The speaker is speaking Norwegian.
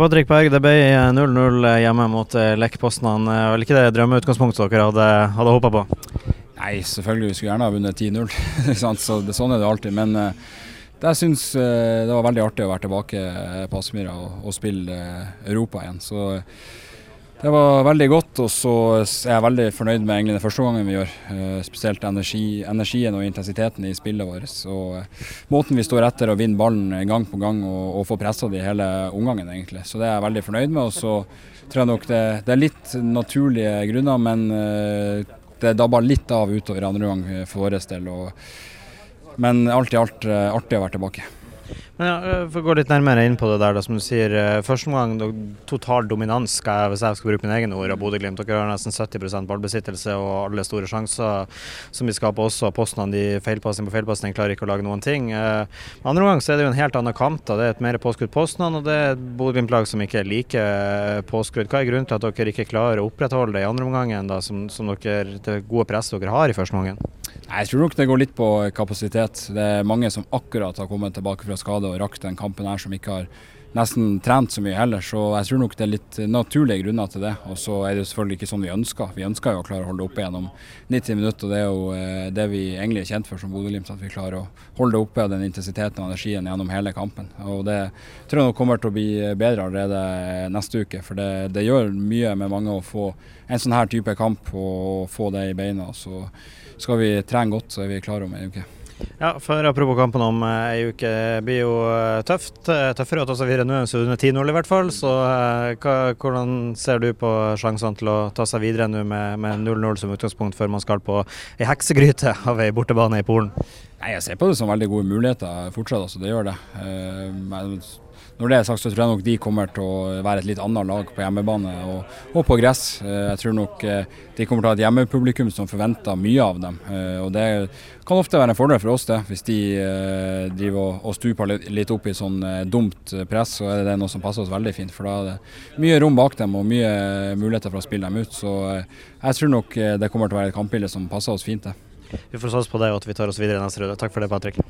Patrick Berg, det ble 0-0 hjemme mot lekkposten Lech Poznan. Eh, var ikke det drømmeutgangspunktet dere hadde, hadde håpa på? Nei, selvfølgelig. Vi skulle gjerne ha vunnet 10-0. så sånn er det alltid. Men jeg syns det var veldig artig å være tilbake på Aspmyra og, og, spille Europa igjen. Så det var veldig godt, og så er jeg veldig fornøyd med egentlig den første gangen vi gjør. Uh, spesielt energi, energien og intensiteten i spillet vårt. Og uh, måten vi står etter og vinner ballen gang på gang og, og får pressa det i hele omgangen, egentlig. Så det er jeg veldig fornøyd med. Og så tror jeg nok det, det er litt naturlige grunner, men uh, det dabba litt av utover andre gang for vår del. Men alt i alt artig å være tilbake. Men ja, eh, For å gå litt nærmere inn på det der, da, som du sier. Eh, første omgang total dominans, skal jeg, hvis jeg skal bruke mine egne ord, av Bodø-Glimt. Dere har nesten 70 ballbesittelse og alle store sjanser som vi skaper også. Postene de feilpasning på feilpasning klarer ikke å lage noen ting. Men andre omgang så er det jo en helt annen kamp. da, Det er et mer påskrudd Postene, og det er et Bodø-Glimt-lag som ikke er like påskrudd. Hva er grunnen til at dere ikke klarer å opprettholde det i andre omgang, som, som dere, det gode presset dere har i første omgang? Jeg tror nok det går litt på kapasitet. Det er mange som akkurat har kommet tilbake fra skade og rakt den kampen her, som ikke har nesten trent så mye heller. Så jeg tror nok det er litt naturlige grunner til det. Og så er det selvfølgelig ikke sånn vi ønsker. Vi ønsker jo å klare å holde det oppe gjennom 90 minutter. og Det er jo eh, det vi egentlig er kjent for som Bodø-Glimt, at vi klarer å holde det oppe den intensiteten og energien gjennom hele kampen. Og det tror jeg nok kommer til å bli bedre allerede neste uke. For det, det gjør mye med mange å få en sånn her type kamp og få det i beina. Så skal vi trene godt, så er vi klare om en uke. Ja, for Apropos kampen om ei eh, uke, det blir jo eh, tøft. Eh, tøffere å ta seg videre nå enn under 10-0 i hvert fall. Så hva, hvordan ser du på sjansene til å ta seg videre nå med 0-0 som utgangspunkt før man skal på ei heksegryte av ei bortebane i Polen? Nei, Jeg ser på det som veldig gode muligheter fortsatt, altså det gjør det. Men når det er sagt, så tror jeg nok de kommer til å være et litt annet lag på hjemmebane og, og på gress. Eh, jeg tror nok eh, de kommer til å ha et hjemmepublikum som forventer mye av dem. Eh, og Det kan ofte være en fordel for oss det, hvis de driver og stuper litt opp i sånn dumt press. Så er det noe som passer oss veldig fint, for da er det mye rom bak dem og mye muligheter for å spille dem ut. Så jeg tror nok det kommer til å være et kampbilde som passer oss fint. det. Vi får satse på det og at vi tar oss videre i neste runde. Takk for det, Patrick.